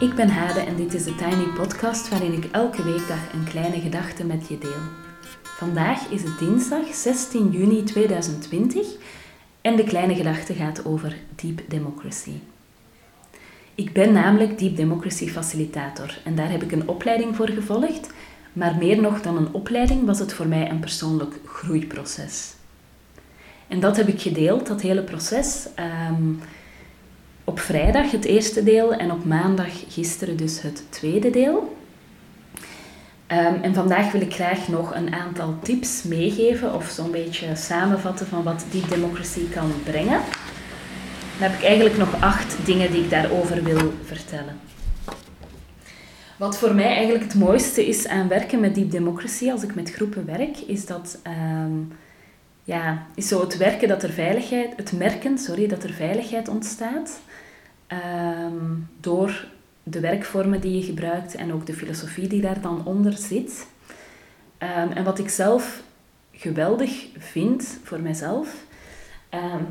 Ik ben Hade en dit is de Tiny Podcast waarin ik elke weekdag een kleine gedachte met je deel. Vandaag is het dinsdag 16 juni 2020 en de kleine gedachte gaat over Deep Democracy. Ik ben namelijk Deep Democracy Facilitator en daar heb ik een opleiding voor gevolgd, maar meer nog dan een opleiding was het voor mij een persoonlijk groeiproces. En dat heb ik gedeeld, dat hele proces. Ehm, op vrijdag het eerste deel en op maandag gisteren dus het tweede deel. Ehm, en vandaag wil ik graag nog een aantal tips meegeven of zo'n beetje samenvatten van wat die democratie kan brengen. Dan heb ik eigenlijk nog acht dingen die ik daarover wil vertellen. Wat voor mij eigenlijk het mooiste is aan werken met Deep Democracy als ik met groepen werk, is dat ehm, ja, is zo het werken dat er veiligheid, het merken, sorry, dat er veiligheid ontstaat. Ehm, door de werkvormen die je gebruikt en ook de filosofie die daar dan onder zit. Ehm, en wat ik zelf geweldig vind voor mijzelf, ehm,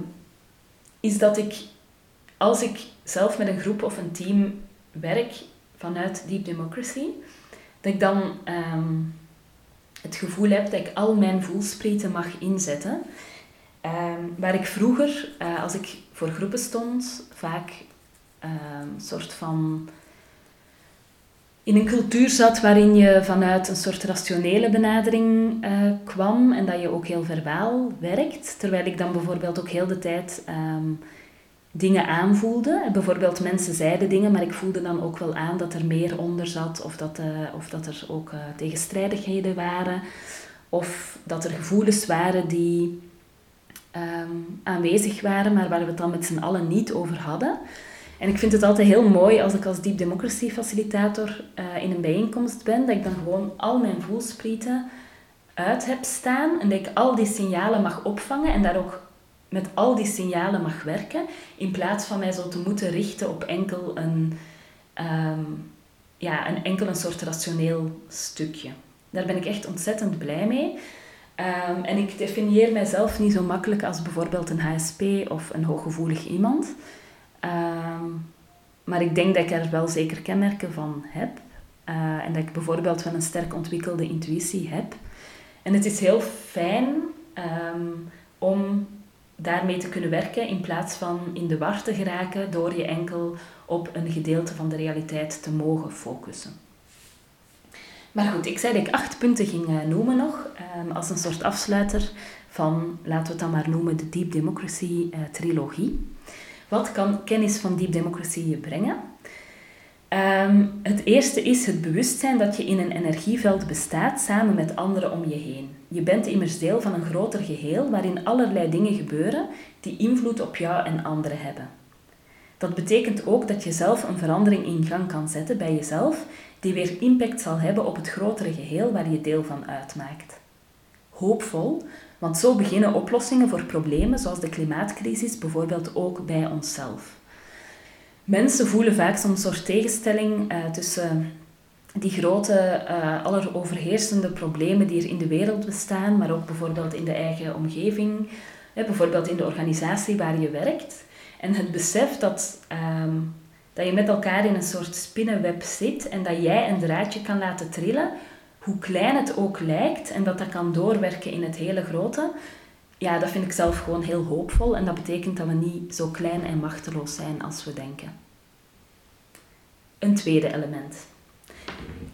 is dat ik als ik zelf met een groep of een team werk vanuit Deep Democracy, dat ik dan het gevoel heb dat ik al mijn voelsprieten mag inzetten. waar ik vroeger, uh, als ik voor groepen stond, vaak een ehm, soort van in een cultuur zat waarin je vanuit een soort rationele benadering uh, kwam en dat je ook heel verbaal werkt. Terwijl ik dan bijvoorbeeld ook heel de tijd ehm, dingen aanvoelde. Bijvoorbeeld mensen zeiden dingen, maar ik voelde dan ook wel aan dat er meer onder zat of dat, uh, of dat er ook uh, tegenstrijdigheden waren of dat er gevoelens waren die um, aanwezig waren, maar waar we het dan met z'n allen niet over hadden. En ik vind het altijd heel mooi als ik als Deep Democracy facilitator uh, in een bijeenkomst ben, dat ik dan gewoon al mijn voelsprieten uit heb staan en dat ik al die signalen mag opvangen en daar ook met al die signalen mag werken, in plaats van mij zo te moeten richten op enkel een, um, ja, een enkel een soort rationeel stukje. Daar ben ik echt ontzettend blij mee. Um, en ik definieer mijzelf niet zo makkelijk als bijvoorbeeld een HSP of een hooggevoelig iemand. Ehm, maar ik denk dat ik er wel zeker kenmerken van heb. Uh, en dat ik bijvoorbeeld wel een sterk ontwikkelde intuïtie heb. En het is heel fijn um, om daarmee te kunnen werken in plaats van in de war te geraken door je enkel op een gedeelte van de realiteit te mogen focussen. Maar goed, ik zei dat ik acht punten ging uh, noemen nog, um, als een soort afsluiter van, laten we het dan maar noemen, de Deep Democracy uh, trilogie. Wat kan kennis van diep democratie je brengen? Um, het eerste is het bewustzijn dat je in een energieveld bestaat samen met anderen om je heen. Je bent immers deel van een groter geheel waarin allerlei dingen gebeuren die invloed op jou en anderen hebben. Dat betekent ook dat je zelf een verandering in gang kan zetten bij jezelf, die weer impact zal hebben op het grotere geheel waar je deel van uitmaakt. Hoopvol, want zo beginnen oplossingen voor problemen zoals de klimaatcrisis bijvoorbeeld ook bij onszelf. Mensen voelen vaak zo'n soort tegenstelling uh, tussen die grote, uh, alleroverheersende problemen die er in de wereld bestaan, maar ook bijvoorbeeld in de eigen omgeving, bijvoorbeeld in de organisatie waar je werkt. En het besef dat, um, dat je met elkaar in een soort spinnenweb zit en dat jij een draadje kan laten trillen hoe klein het ook lijkt en dat dat kan doorwerken in het hele grote, ja, dat vind ik zelf gewoon heel hoopvol. En dat betekent dat we niet zo klein en machteloos zijn als we denken. Een tweede element.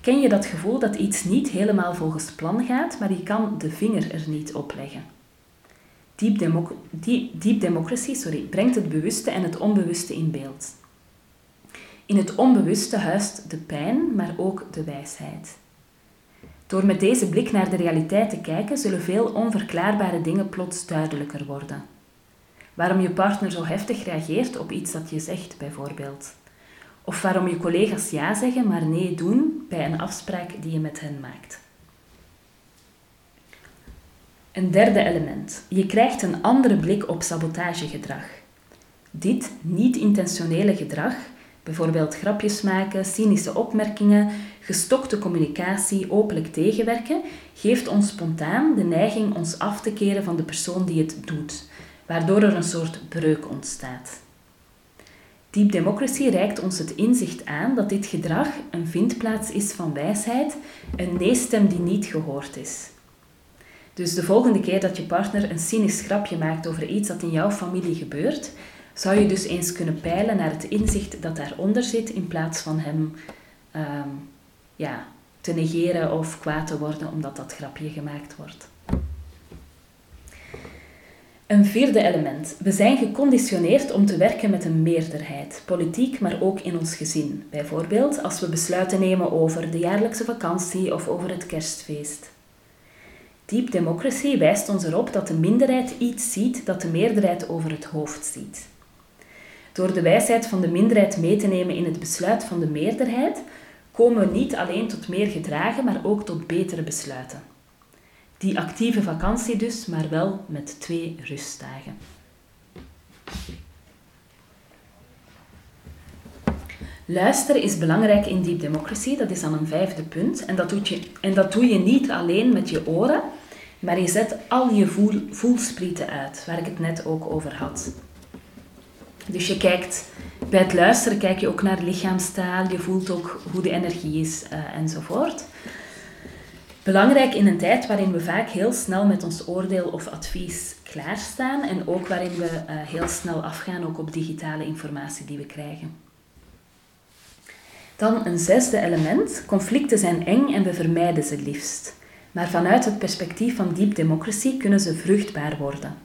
Ken je dat gevoel dat iets niet helemaal volgens plan gaat, maar je kan de vinger er niet op leggen? Deep, democ deep democracy sorry, brengt het bewuste en het onbewuste in beeld. In het onbewuste huist de pijn, maar ook de wijsheid. Door met deze blik naar de realiteit te kijken, zullen veel onverklaarbare dingen plots duidelijker worden. Waarom je partner zo heftig reageert op iets dat je zegt, bijvoorbeeld. Of waarom je collega's ja zeggen, maar nee doen bij een afspraak die je met hen maakt. Een derde element. Je krijgt een andere blik op sabotagegedrag. Dit niet-intentionele gedrag Bijvoorbeeld grapjes maken, cynische opmerkingen, gestokte communicatie, openlijk tegenwerken, geeft ons spontaan de neiging ons af te keren van de persoon die het doet, waardoor er een soort breuk ontstaat. Deep Democracy reikt ons het inzicht aan dat dit gedrag een vindplaats is van wijsheid, een nee-stem die niet gehoord is. Dus de volgende keer dat je partner een cynisch grapje maakt over iets dat in jouw familie gebeurt, zou je dus eens kunnen peilen naar het inzicht dat daaronder zit, in plaats van hem ehm, ja, te negeren of kwaad te worden omdat dat grapje gemaakt wordt. Een vierde element. We zijn geconditioneerd om te werken met een meerderheid, politiek, maar ook in ons gezin. Bijvoorbeeld als we besluiten nemen over de jaarlijkse vakantie of over het kerstfeest. Deep democracy wijst ons erop dat de minderheid iets ziet dat de meerderheid over het hoofd ziet. Door de wijsheid van de minderheid mee te nemen in het besluit van de meerderheid, komen we niet alleen tot meer gedragen, maar ook tot betere besluiten. Die actieve vakantie dus, maar wel met twee rustdagen. Luisteren is belangrijk in Deep Democracy, dat is dan een vijfde punt. En dat, doe je, en dat doe je niet alleen met je oren, maar je zet al je voel, voelsprieten uit, waar ik het net ook over had. Dus je kijkt, bij het luisteren kijk je ook naar lichaamstaal, je voelt ook hoe de energie is uh, enzovoort. Belangrijk in een tijd waarin we vaak heel snel met ons oordeel of advies klaarstaan en ook waarin we uh, heel snel afgaan ook op digitale informatie die we krijgen. Dan een zesde element. Conflicten zijn eng en we vermijden ze liefst. Maar vanuit het perspectief van deep democracy kunnen ze vruchtbaar worden.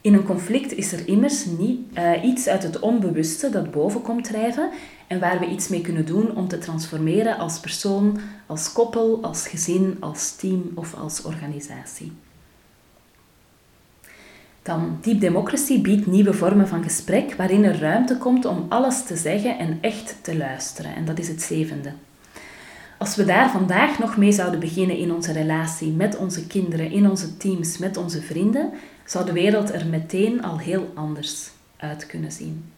In een conflict is er immers niet, uh, iets uit het onbewuste dat boven komt drijven en waar we iets mee kunnen doen om te transformeren als persoon, als koppel, als gezin, als team of als organisatie. Dan Deep Democracy biedt nieuwe vormen van gesprek waarin er ruimte komt om alles te zeggen en echt te luisteren. En dat is het zevende. Als we daar vandaag nog mee zouden beginnen in onze relatie met onze kinderen, in onze teams, met onze vrienden, zou de wereld er meteen al heel anders uit kunnen zien.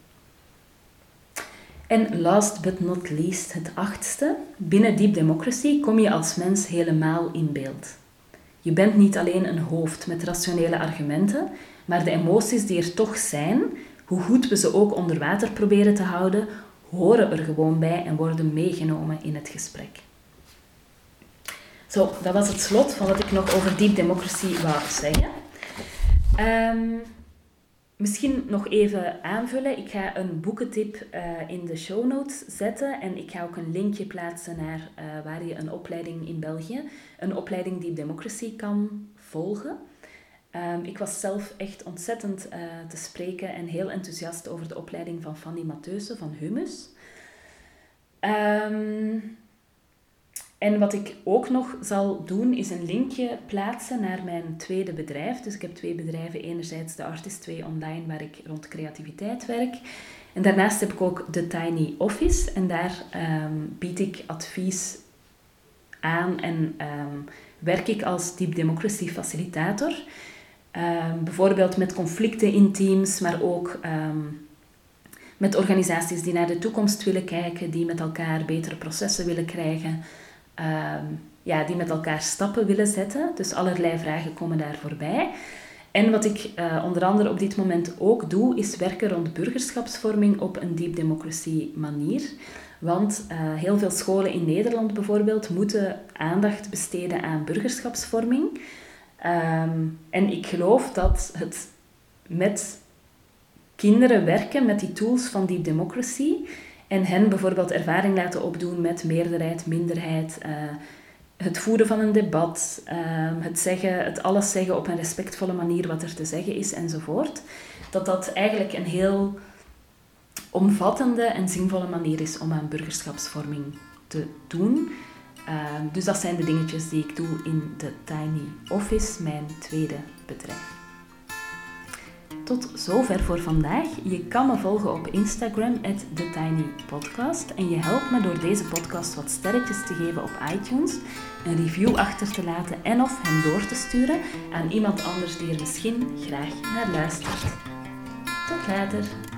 En last but not least, het achtste. Binnen Deep Democracy kom je als mens helemaal in beeld. Je bent niet alleen een hoofd met rationele argumenten, maar de emoties die er toch zijn, hoe goed we ze ook onder water proberen te houden, horen er gewoon bij en worden meegenomen in het gesprek. Zo, dat was het slot van wat ik nog over Deep Democracy wou zeggen. Um, misschien nog even aanvullen. Ik ga een boekentip uh, in de show notes zetten. En ik ga ook een linkje plaatsen naar uh, waar je een opleiding in België, een opleiding Deep Democracy kan volgen. Um, ik was zelf echt ontzettend uh, te spreken en heel enthousiast over de opleiding van Fanny Matheusen van Humus. Um, en wat ik ook nog zal doen, is een linkje plaatsen naar mijn tweede bedrijf. Dus ik heb twee bedrijven. Enerzijds de Artist 2 Online, waar ik rond creativiteit werk. En daarnaast heb ik ook de Tiny Office. En daar um, bied ik advies aan en um, werk ik als Deep Democracy Facilitator. Um, bijvoorbeeld met conflicten in teams, maar ook met organisaties die naar de toekomst willen kijken, die met elkaar betere processen willen krijgen. Ehm, ja, die met elkaar stappen willen zetten. Dus allerlei vragen komen daar voorbij. En wat ik uh, onder andere op dit moment ook doe, is werken rond burgerschapsvorming op een deep democracy manier. Want uh, heel veel scholen in Nederland bijvoorbeeld moeten aandacht besteden aan burgerschapsvorming. Um, en ik geloof dat het met kinderen werken met die tools van deep democracy en hen bijvoorbeeld ervaring laten opdoen met meerderheid, minderheid, uh, het voeren van een debat, uh, het, zeggen, het alles zeggen op een respectvolle manier wat er te zeggen is enzovoort. Dat dat eigenlijk een heel omvattende en zinvolle manier is om aan burgerschapsvorming te doen. Uh, dus dat zijn de dingetjes die ik doe in de Tiny Office, mijn tweede bedrijf. Tot zover voor vandaag. Je kan me volgen op Instagram, TheTinyPodcast. En je helpt me door deze podcast wat sterretjes te geven op iTunes, een review achter te laten en of hem door te sturen aan iemand anders die er misschien graag naar luistert. Tot later!